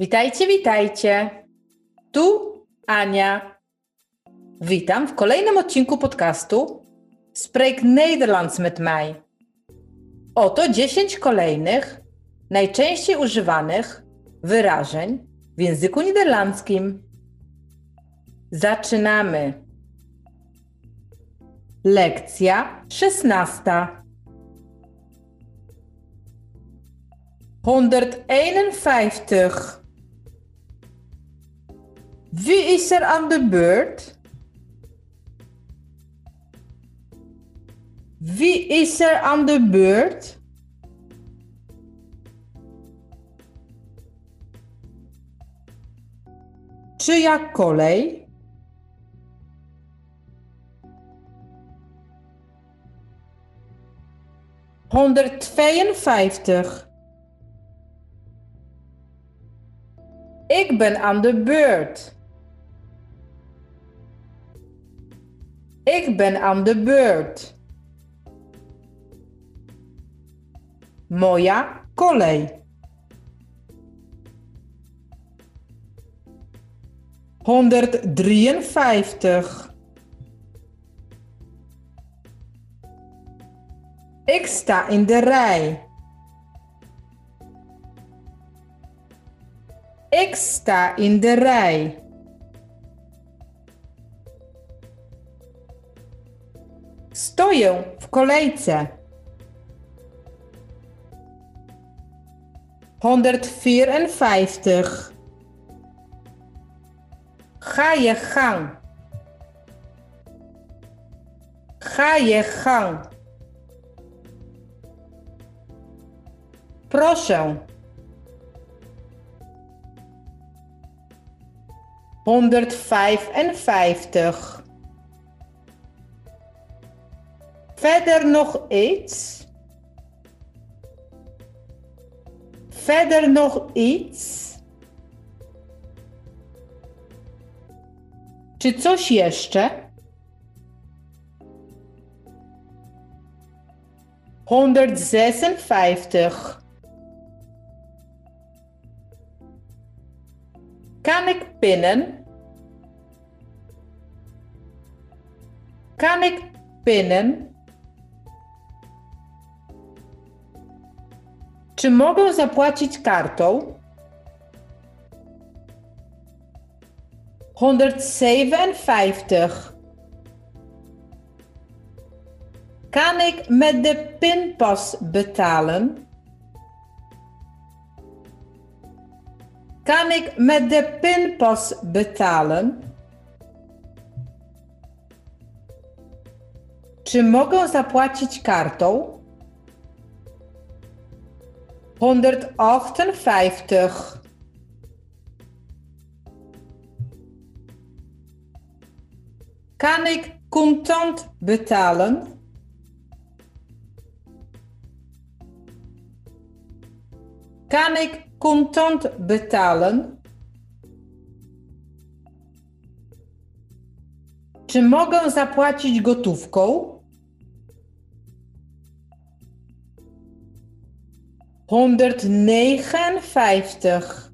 Witajcie, witajcie. Tu Ania. Witam w kolejnym odcinku podcastu Spreek Nederlands met mij. Oto 10 kolejnych, najczęściej używanych wyrażeń w języku niderlandzkim. Zaczynamy. Lekcja 16. 151. Wie is er aan de beurt? Wie is er aan de beurt? Czyja kolej? Honderdtweeënvijftig. Ik ben aan de beurt. Ik ben aan de beurt. Moja kolej. Honderddrieënvijftig. Ik sta in de rij. Ik sta in de rij. Stoję w kolejce. 154. Ga je gang. Ga je gang. Proszę. 155. Verder nog iets? Verder nog iets? Czy coś jeszcze? 156. Kan ik pinnen? Kan ik pinnen? Czy mogę zapłacić kartą? 157. Kan ik met de pinpas betalen? Kan ik met de pinpas betalen? Czy mogę zapłacić kartą? 158. Kan ik contant betalen? Kan ik contant betalen? Czy mogę zapłacić gotówką? 159.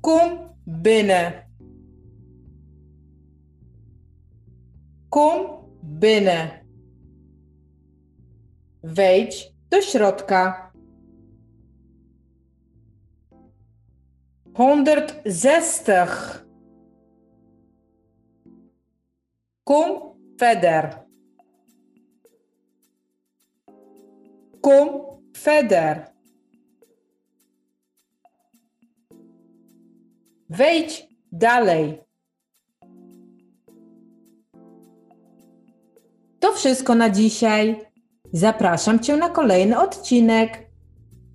Kom binnen. Kom binnen. Wejdź do środka. 160. Kom verder. Kom verder. Wejdź dalej. To wszystko na dzisiaj. Zapraszam Cię na kolejny odcinek.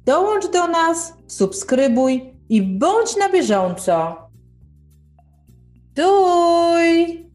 Dołącz do nas, subskrybuj i bądź na bieżąco. Doei!